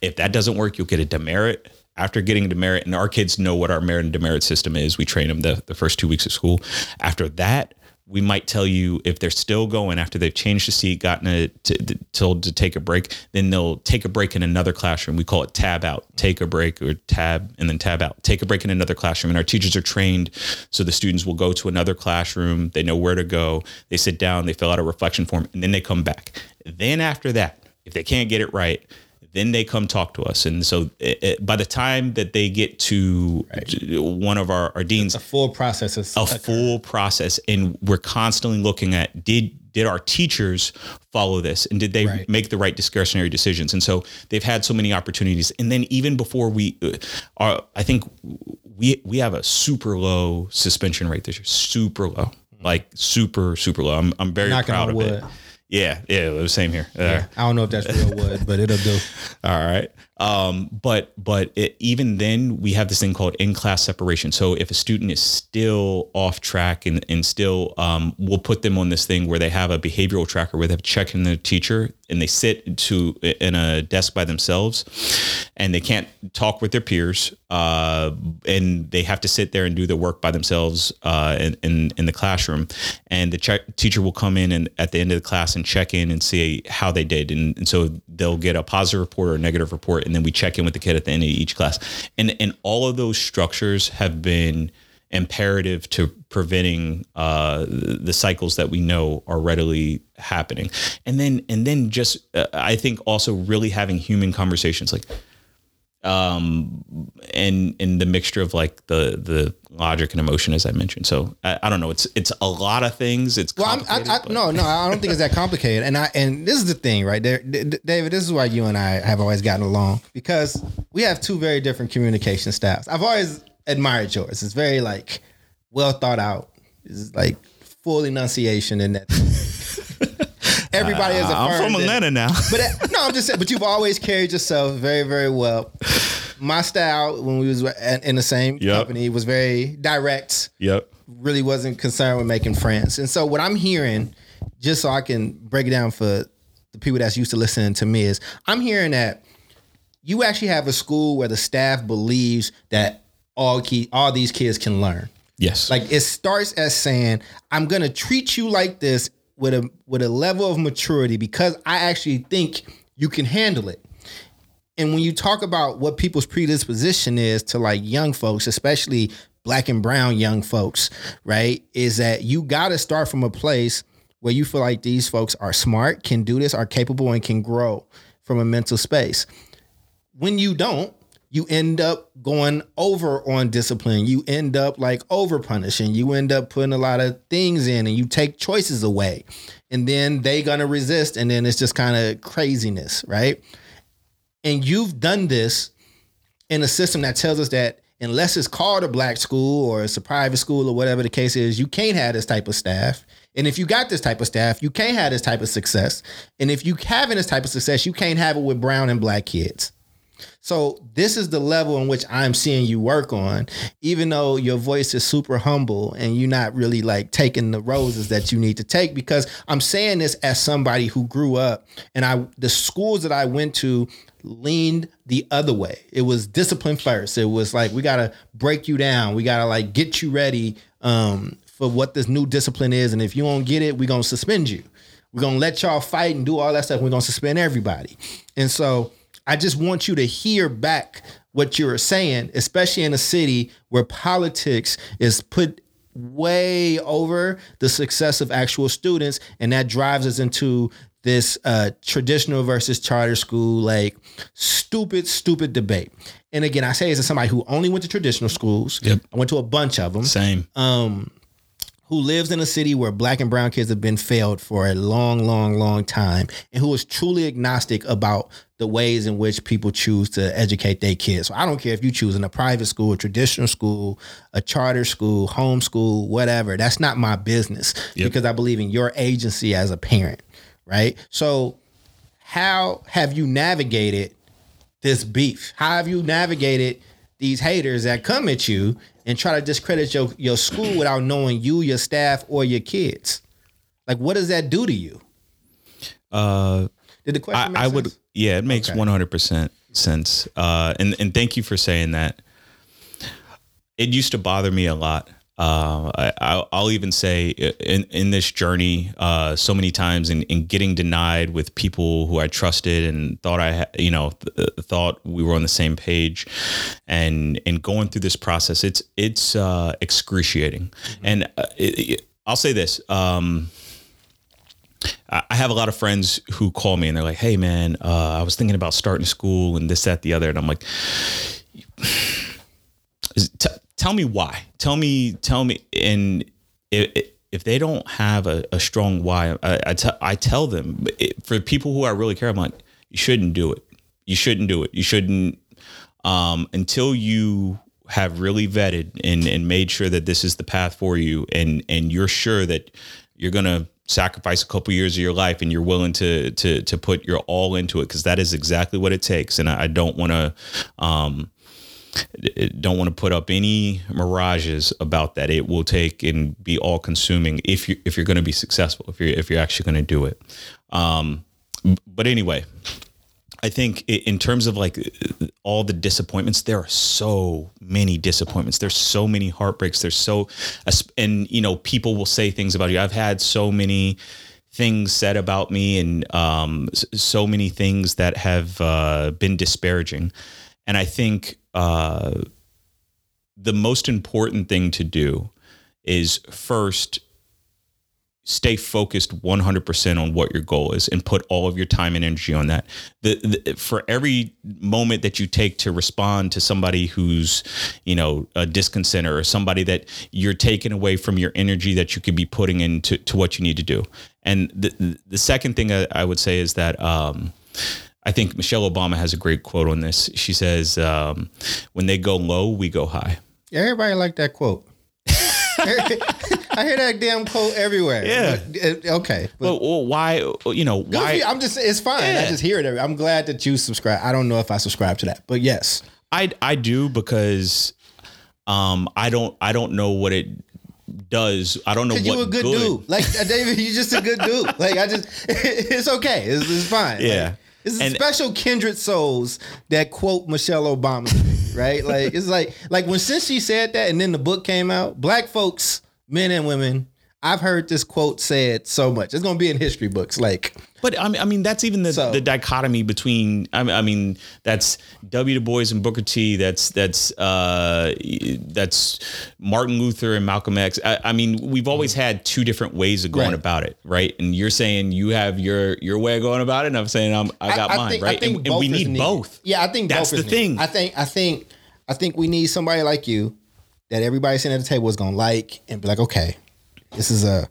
If that doesn't work you'll get a demerit. After getting a demerit and our kids know what our merit and demerit system is we train them the, the first two weeks of school. After that we might tell you if they're still going after they've changed the seat, gotten a, t- t- told to take a break, then they'll take a break in another classroom. We call it tab out, take a break or tab and then tab out, take a break in another classroom. And our teachers are trained so the students will go to another classroom. They know where to go. They sit down, they fill out a reflection form, and then they come back. Then after that, if they can't get it right, then they come talk to us. And so it, it- by the time that they get to one of our, our deans, A full process is a full process. And we're constantly looking at did did our teachers follow this? And did they Right. make the right discretionary decisions? And so they've had so many opportunities. And then even before we uh, are i think we we have a super low suspension rate this year. Super low. Like super super low. I'm, I'm very Knocking proud of it yeah yeah the same here Uh, I don't know if that's real wood, but it'll do. all right. Um, but but it, even then, we have this thing called in class separation. So if a student is still off track and and still, um, we'll put them on this thing where they have a behavioral tracker where they have check in the teacher and they sit to in a desk by themselves, and they can't talk with their peers, uh, and they have to sit there and do their work by themselves uh, in, in in the classroom, and the check, teacher will come in and at the end of the class and check in and see how they did, and, and so they'll get a positive report or a negative report, and then we check in with the kid at the end of each class, and and all of those structures have been imperative to preventing uh, the cycles that we know are readily happening, and then and then just uh, I think also really having human conversations like um and and the mixture of like the the logic and emotion as i mentioned so i, I don't know it's it's a lot of things it's Well, I'm, I, complicated, I, no, no, I don't think it's that complicated. And I and this is the thing, right there, D- David. This is why you and I have always gotten along because we have two very different communication styles. I've always admired yours. It's very like well thought out. It's like full enunciation in that. Everybody has i'm affirmed from atlanta now But uh, no, I'm just saying. But you've always carried yourself very, very well. my style when we was in the same Yep. company was very direct. Yep. Really wasn't concerned with making friends. And so what I'm hearing, just so I can break it down for the people that's used to listening to me, is I'm hearing that you actually have a school where the staff believes that all key all these kids can learn. Yes. Like it starts as saying, I'm gonna treat you like this with a with a level of maturity because I actually think you can handle it. And when you talk about what people's predisposition is to like young folks, especially black and brown young folks, right, is that you gotta start from a place where you feel like these folks are smart, can do this, are capable, and can grow from a mental space when you don't, you end up going over on discipline. You end up like over punishing. You end up putting a lot of things in and you take choices away. And then they gonna resist. And then it's just kind of craziness, right? And you've done this in a system that tells us that unless it's called a black school or it's a private school or whatever the case is, you can't have this type of staff. And if you got this type of staff, you can't have this type of success. And if you having this type of success, you can't have it with brown and black kids. So this is the level in which I'm seeing you work on, even though your voice is super humble and you're not really like taking the roses that you need to take. Because I'm saying this as somebody who grew up and I the schools that I went to leaned the other way. It was discipline first. It was like we gotta break you down. We gotta like get you ready um, for what this new discipline is. And if you don't get it, we're gonna suspend you. We're gonna let y'all fight and do all that stuff. We're gonna suspend everybody. And so I just want you to hear back what you're saying, especially in a city where politics is put way over the success of actual students, and that drives us into this uh, traditional versus charter school, like stupid, stupid debate. And again, I say this as somebody who only went to traditional schools. Yep. I went to a bunch of them Same. Who lives in a city where black and brown kids have been failed for a long, long, long time, and who is truly agnostic about the ways in which people choose to educate their kids. So I don't care if you choose in a private school, a traditional school, a charter school, homeschool, whatever. That's not my business Yep. because I believe in your agency as a parent, right? So how have you navigated this beef? How have you navigated these haters that come at you and try to discredit your, your school without knowing you, your staff, or your kids? Like, what does that do to you? Uh, Did the I, question make I would, yeah, it makes one hundred percent sense. Uh, and and thank you for saying that. It used to bother me a lot. Uh, I, I'll, I'll even say in in this journey, uh, so many times in, in getting denied with people who I trusted and thought I, ha- you know, th- thought we were on the same page, and and going through this process, it's it's uh, excruciating. And uh, it, it- I'll say this. Um, I have a lot of friends who call me and they're like, "Hey, man, uh, I was thinking about starting school and this, that, the other," and I'm like, "Tell me why. Tell me, tell me." And if, if they don't have a, a strong why, I, I, I tell them it, for people who I really care, I'm like, "You shouldn't do it. You shouldn't do it. You shouldn't um, until you." have really vetted and, and made sure that this is the path for you and and you're sure that you're gonna sacrifice a couple years of your life and you're willing to to to put your all into it because that is exactly what it takes and I, I don't want to um don't want to put up any mirages about that it will take and be all consuming if you if you're going to be successful if you're if you're actually going to do it um but anyway I think in terms of like all the disappointments, there are so many disappointments. There's so many heartbreaks. There's so, and you know, people will say things about you. I've had so many things said about me and um, so many things that have uh, been disparaging. And I think uh, the most important thing to do is first stay focused 100% on what your goal is and put all of your time and energy on that. The, the for every moment that you take to respond to somebody who's, you know, a disconcenter or somebody that you're taking away from your energy that you could be putting into to what you need to do. And the the second thing I, I would say is that um I think Michelle Obama has a great quote on this. She says, um, "When they go low, we go high." Yeah, everybody like that quote. I hear that damn quote everywhere. Yeah. But, uh, okay. But Well, well why? You know, why? you. I'm just it's fine. I just hear it every I'm glad that you subscribe. I don't know if I subscribe to that, but yes. I I do because um I don't I don't know what it does. I don't know what you a good, dude. Like David, you just a good dude. Like I just, it's okay. It's, it's fine. Yeah. Like, it's a And- special kindred souls that quote Michelle Obama, right? Like it's like like when since she said that, and then the book came out. Black folks, men and women, I've heard this quote said so much. It's gonna be in history books. Like But I mean, I mean that's even the, So- the dichotomy between. I mean, I mean that's W. Du Bois and Booker T. That's that's uh, that's Martin Luther and Malcolm X. I, I mean, we've always had two different ways of going Right. about it, right? And you're saying you have your your way of going about it, and I'm saying I'm, I got mine, right? and, and we is need both. Yeah, I think That's both the thing. I think I think I think we need somebody like you that everybody sitting at the table is gonna like and be like, okay, this is a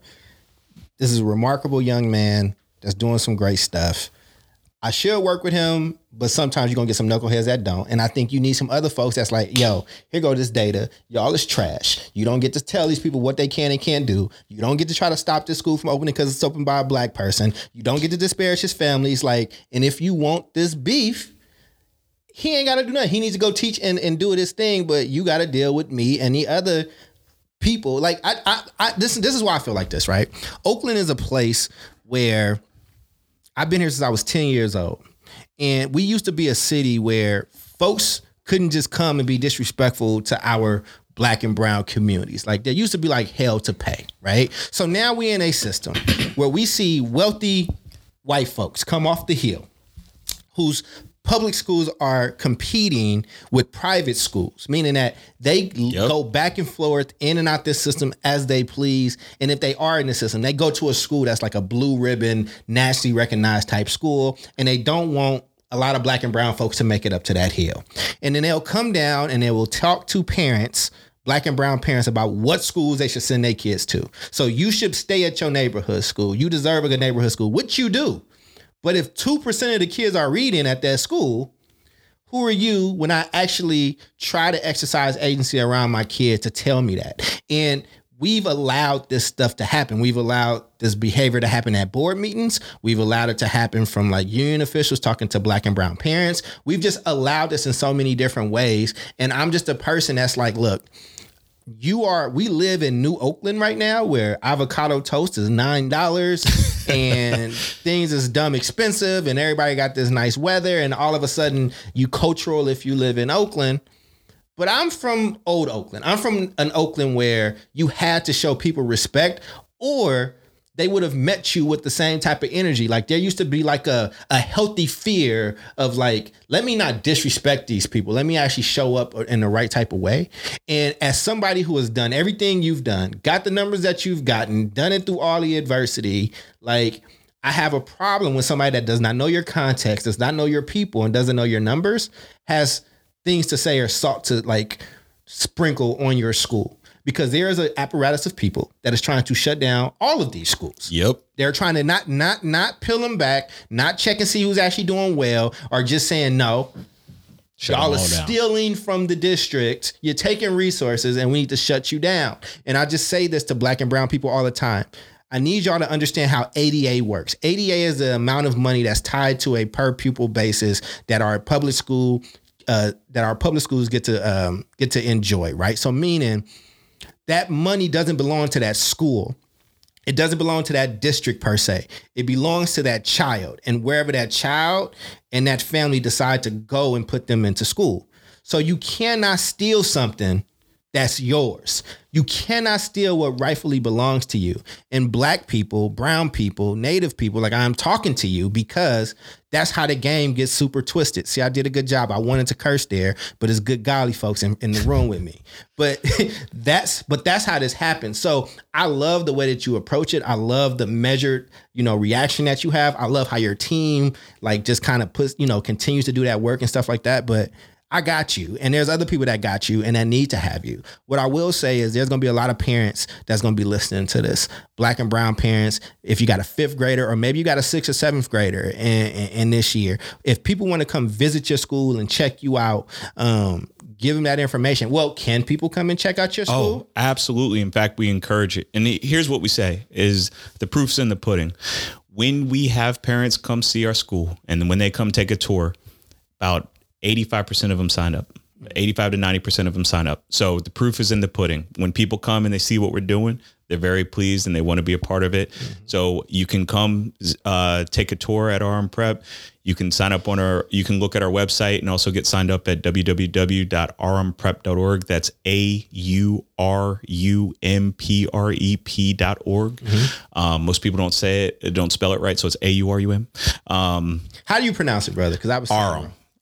this is a remarkable young man that's doing some great stuff. I should work with him, but sometimes you're gonna get some knuckleheads that don't. And I think you need some other folks that's like, yo, here go this data. Y'all is trash. You don't get to tell these people what they can and can't do. You don't get to try to stop this school from opening because it's opened by a black person. You don't get to disparage his families. Like, and if you want this beef, he ain't gotta do nothing. He needs to go teach and, and do this thing, but you gotta deal with me and the other people. Like I, I, I this this is why I feel like this, right? Oakland is a place where I've been here since I was 10 years old. And we used to be a city where folks couldn't just come and be disrespectful to our black and brown communities. Like there used to be like hell to pay, right? So now we're in a system where we see wealthy white folks come off the hill whose public schools are competing with private schools, meaning that they go back and forth in and out this system as they please. And if they are in the system, they go to a school that's like a blue ribbon, nationally recognized type school, and they don't want a lot of black and brown folks to make it up to that hill. And then they'll come down and they will talk to parents black and brown parents about what schools they should send their kids to. So you should stay at your neighborhood school. You deserve a good neighborhood school, which you do. But if 2% of the kids are reading at that school, who are you when I actually try to exercise agency around my kid to tell me that? And we've allowed this stuff to happen. We've allowed this behavior to happen at board meetings. We've allowed it to happen from like union officials talking to black and brown parents. We've just allowed this in so many different ways. And I'm just a person that's like, look, you are we live in New Oakland right now where avocado toast is nine dollars and things is dumb expensive and everybody got this nice weather and all of a sudden you cultural if you live in Oakland. But I'm from old Oakland. I'm from an Oakland where you had to show people respect or they would have met you with the same type of energy. Like there used to be like a, a healthy fear of like, let me not disrespect these people. Let me actually show up in the right type of way. And as somebody who has done everything you've done, got the numbers that you've gotten, done it through all the adversity, like I have a problem with somebody that does not know your context, does not know your people, and doesn't know your numbers, has things to say or sought to like sprinkle on your school. Because there is an apparatus of people that is trying to shut down all of these schools. Yep. They're trying to not not not peel them back, not check and see who's actually doing well, or just saying no. Shut Y'all are down. stealing from the district. You're taking resources, and we need to shut you down. And I just say this to black and brown people all the time. I need y'all to understand how ADA works. ADA is the amount of money that's tied to a per pupil basis that our public school, uh, that our public schools get to um, get to enjoy. Right. So meaning that money doesn't belong to that school. It doesn't belong to that district per se. It belongs to that child and wherever that child and that family decide to go and put them into school. So you cannot steal something that's yours. You cannot steal what rightfully belongs to you. And black people, brown people, native people, like I'm talking to you because that's how the game gets super twisted. See, I did a good job. I wanted to curse there, but it's good golly folks in, in the room with me. But that's but that's how this happens. So I love the way that you approach it. I love the measured, you know, reaction that you have. I love how your team like just kind of puts, you know, continues to do that work and stuff like that. But I got you. And there's other people that got you and that need to have you. What I will say is there's going to be a lot of parents that's going to be listening to this. Black and brown parents, if you got a fifth grader or maybe you got a sixth or seventh grader in, in, in this year, if people want to come visit your school and check you out, um, give them that information. Well, can people come and check out your school? Oh, absolutely. In fact, we encourage it. And here's what we say is the proof's in the pudding. When we have parents come see our school and when they come take a tour, about 85% of them sign up. 85 to 90% of them sign up. So the proof is in the pudding. When people come and they see what we're doing, they're very pleased and they want to be a part of it. So you can come uh, take a tour at Aurum Prep. You can sign up on our, you can look at our website and also get signed up at www.aurumprep.org. That's A U R U M P R E P dot org. Um, most people don't say it, don't spell it right. So it's A U R U M. Um, How do you pronounce it, brother? Because I was saying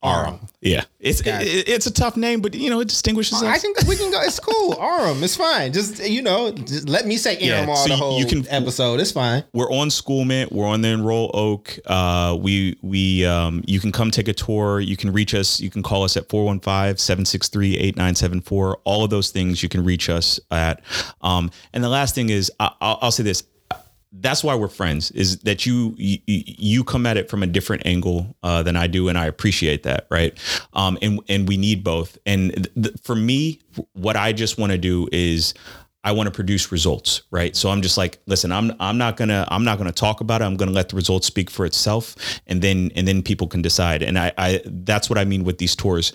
Aram. wrong. Aram. Yeah. It's, Got it, it's a tough name, but you know, it distinguishes I us. can we can go. It's cool. Aram. It's fine. Just you know, just let me say Yeah, Aram all so the you- whole you can- episode. It's fine. we're on SchoolMint. We're on the Enroll Oak. Uh, we we um, you can come take a tour. You can reach us. You can call us at 415-763-8974. All of those things you can reach us at. Um, and the last thing is I, I'll, I'll say this. That's why we're friends. Is that you you, you come at it from a different angle uh, than I do, and I appreciate that, right? Um, and and we need both. And th- for me, what I just want to do is I want to produce results, right? So I'm just like, listen, I'm I'm not gonna I'm not gonna talk about it. I'm gonna let the results speak for itself, and then and then people can decide. And I, I that's what I mean with these tours.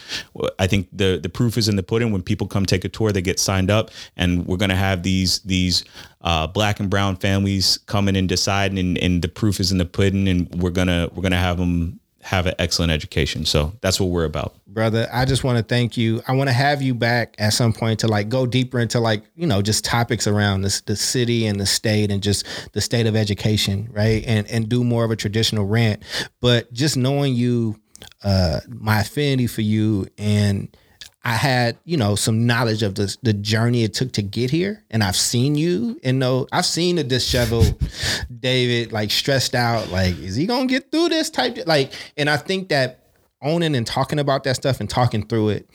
I think the the proof is in the pudding. When people come take a tour, they get signed up, and we're gonna have these these uh, black and brown families coming and deciding, and, and the proof is in the pudding, and we're gonna we're gonna have them have an excellent education. So that's what we're about. brother i just want to thank you i want to have you back at some point to like go deeper into like you know just topics around this the city and the state and just the state of education right and and do more of a traditional rant but just knowing you uh my affinity for you and I had, you know, some knowledge of the the journey it took to get here, and I've seen you, and know I've seen the disheveled David, like stressed out, like is he gonna get through this type? of, Like, and I think that owning and talking about that stuff and talking through it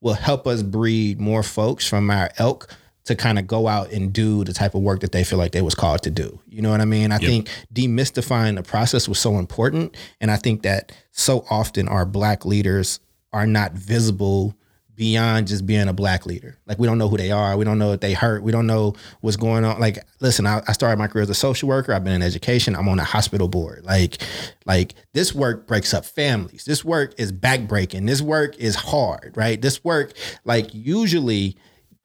will help us breed more folks from our elk to kind of go out and do the type of work that they feel like they was called to do. You know what I mean? I think demystifying the process was so important. And I think that so often our black leaders are not visible beyond just being a black leader. Like we don't know who they are. We don't know if they hurt. We don't know what's going on. Like, listen, I, I started my career as a social worker. I've been in education. I'm on a hospital board. Like, like this work breaks up families. This work is backbreaking. This work is hard, right? This work, like usually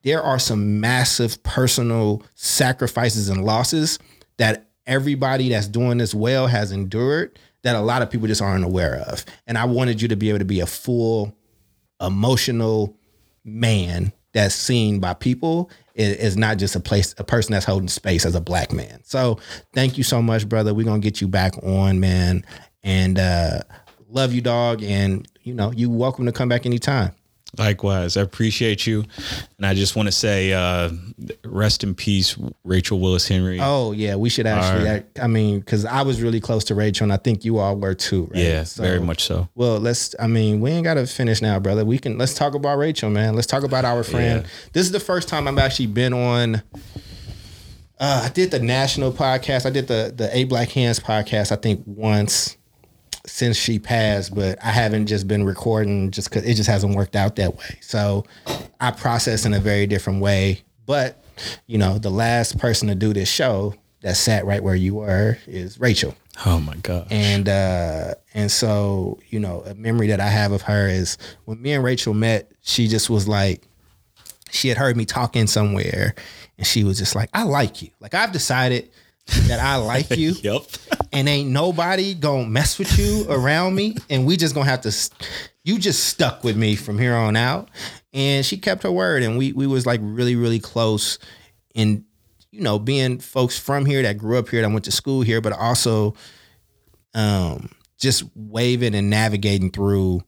there are some massive personal sacrifices and losses that everybody that's doing this well has endured that a lot of people just aren't aware of. And I wanted you to be able to be a full emotional man that's seen by people is, not just a place a person that's holding space as a black man. So thank you so much brother. We're gonna get you back on man. And uh love you dog. And you know you welcome to come back anytime Likewise, I appreciate you, and I just want to say, uh, rest in peace, Rachel Willis Henry. oh yeah we should actually Alright. i mean because i was really close to rachel and i think you all were too right yeah, So- very much so. Well, let's. I mean, we ain't got to finish now, brother. We can. Let's talk about Rachel, man. Let's talk about our friend. Yeah. This is the first time I've actually been on. Uh, I did the national podcast. I did the the A Black Hands podcast. I think once since she passed, but I haven't just been recording just because it just hasn't worked out that way. So I process in a very different way. But you know, the last person to do this show that sat right where you were is Rachel Oh my god. and uh and so you know a memory that i have of her is when me and rachel met she just was like she had heard me talking somewhere and she was just like i like you like i've decided that i like you Yep. and ain't nobody gonna mess with you around me and we just gonna have to you just stuck with me from here on out and she kept her word and we we was like really really close in you know being folks from here that grew up here that went to school here but also um just waving and navigating through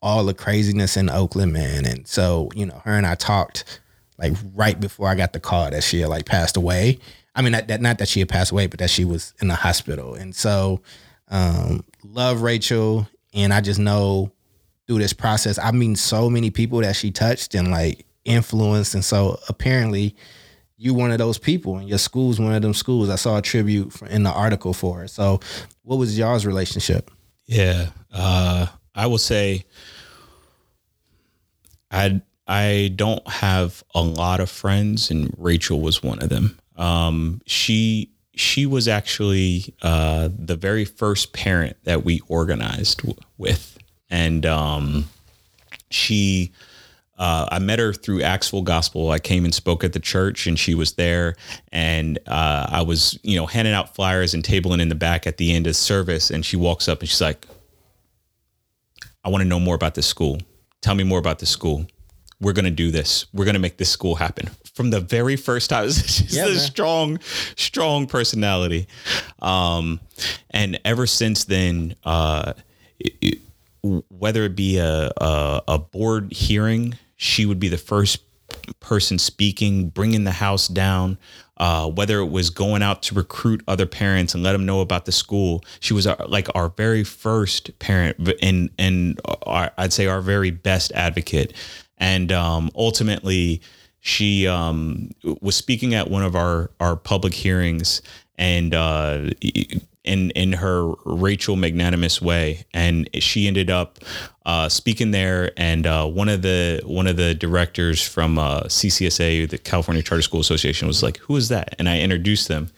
all the craziness in Oakland man and so you know her and I talked like right before I got the call that she had like passed away. I mean, not that not that she had passed away, but that she was in the hospital. And so, um, love Rachel, and I just know through this process, I mean, so many people that she touched and like influenced. And so, apparently, you one of those people, and your school's one of them schools. I saw a tribute in the article for her. So, what was y'all's relationship? Yeah. Uh, I will say I I don't have a lot of friends and Rachel was one of them. Um, she she was actually uh, the very first parent that we organized w- with. And um, she uh, I met her through Acts Full Gospel. I came and spoke at the church, and she was there. And uh, I was, you know, handing out flyers and tabling in the back at the end of service. And she walks up and she's like, "I want to know more about this school. Tell me more about this school. We're gonna do this. We're gonna make this school happen." From the very first time, she's Yeah, a man. strong, strong personality. Um, and ever since then, uh, it- it- whether it be a, a a board hearing, she would be the first person speaking, bringing the house down. Uh, whether it was going out to recruit other parents and let them know about the school, she was our, like our very first parent, and and our, I'd say our very best advocate. And um, ultimately, she um, was speaking at one of our our public hearings, and uh, in in her Rachel magnanimous way, and she ended up uh, speaking there. And uh, one of the one of the directors from uh, CCSA, the California Charter School Association, was like, "Who is that?" And I introduced them.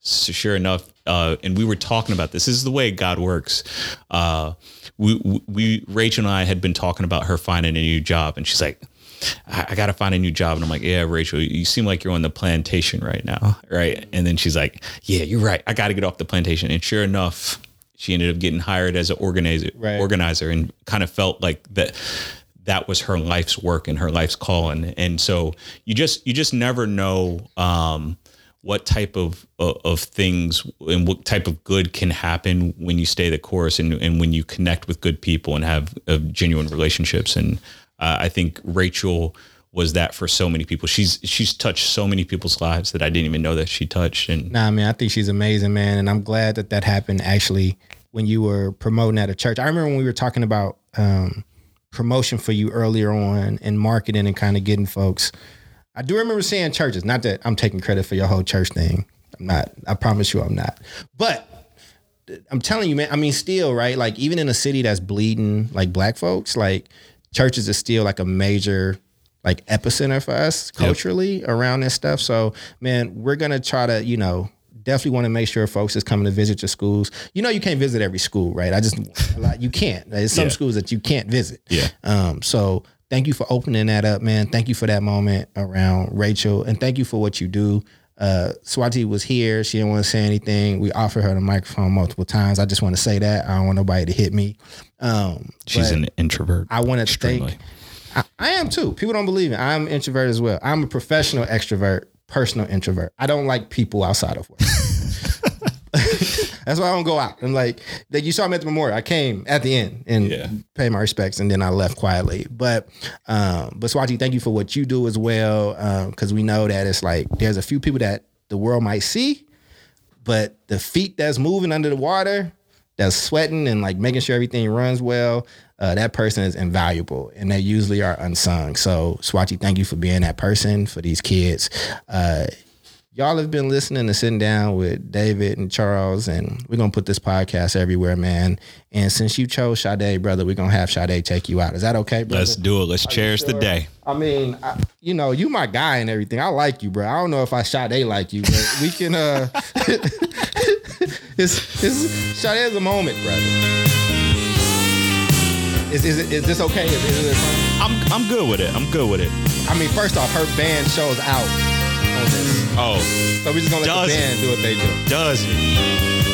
So sure enough, uh, and we were talking about this. This is the way God works. Uh, we, we, Rachel and I had been talking about her finding a new job, and she's like, I, I got to find a new job. And I'm like, yeah, Rachel, you seem like you're on the plantation right now. Right. And then she's like, yeah, you're right. I got to get off the plantation. And sure enough, she ended up getting hired as an organizer, Right. organizer and kind of felt like that that was her life's work and her life's calling. And so you just, you just never know, um, what type of of of things and what type of good can happen when you stay the course and, and when you connect with good people and have uh, genuine relationships and uh, I think Rachel was that for so many people. She's she's touched so many people's lives that I didn't even know that she touched. And Nah, man, I think she's amazing, man, and I'm glad that that happened actually when you were promoting at a church. I remember when we were talking about um, promotion for you earlier on and marketing and kind of getting folks. I do remember seeing churches. Not that I'm taking credit for your whole church thing. I'm not. I promise you, I'm not. But I'm telling you, man. I mean, still, right? Like even in a city that's bleeding like black folks, like churches is still like a major like epicenter for us culturally around this stuff. So, man, we're gonna try to, you know, definitely want to make sure folks is coming to visit your schools. You know, you can't visit every school, right? I just a lot you can't. There's some Yeah. schools that you can't visit. Yeah. Um. So. Thank you for opening that up, man. Thank you for that moment around Rachel, and thank you for what you do. Uh, Swati was here. She didn't want to say anything. We offered her the microphone multiple times. I just want to say that. I don't want nobody to hit me. Um, she's an introvert. I want to extremely. thank. I, I am too. People don't believe it. I'm an introvert as well. I'm a professional extrovert, personal introvert. I don't like people outside of work. That's why I don't go out. And like, like you saw me at the memorial. I came at the end and Yeah. paid my respects, and then I left quietly. But, um, but Swati, thank you for what you do as well, because we know that it's like there's a few people that the world might see, but the feet that's moving under the water, that's sweating and like making sure everything runs well, uh, that person is invaluable, and they usually are unsung. So, Swati, thank you for being that person for these kids. Uh, y'all have been listening to sitting down with David and Charles, and we're gonna put this podcast everywhere, man. And since you chose Sade, brother, we're gonna have Sade take you out. Is that okay, brother? Let's do it. Let's cherish the day. I mean, I, you know, you my guy and everything. I like you, bro. I don't know if I Sade like you, but we can. uh It's it's Sade is a moment, brother. Is is, is this okay? Is, is? I'm I'm good with it. I'm good with it. I mean, first off, her band shows out on this, Oh, so we're just gonna let Does the it? band do what they do. does it?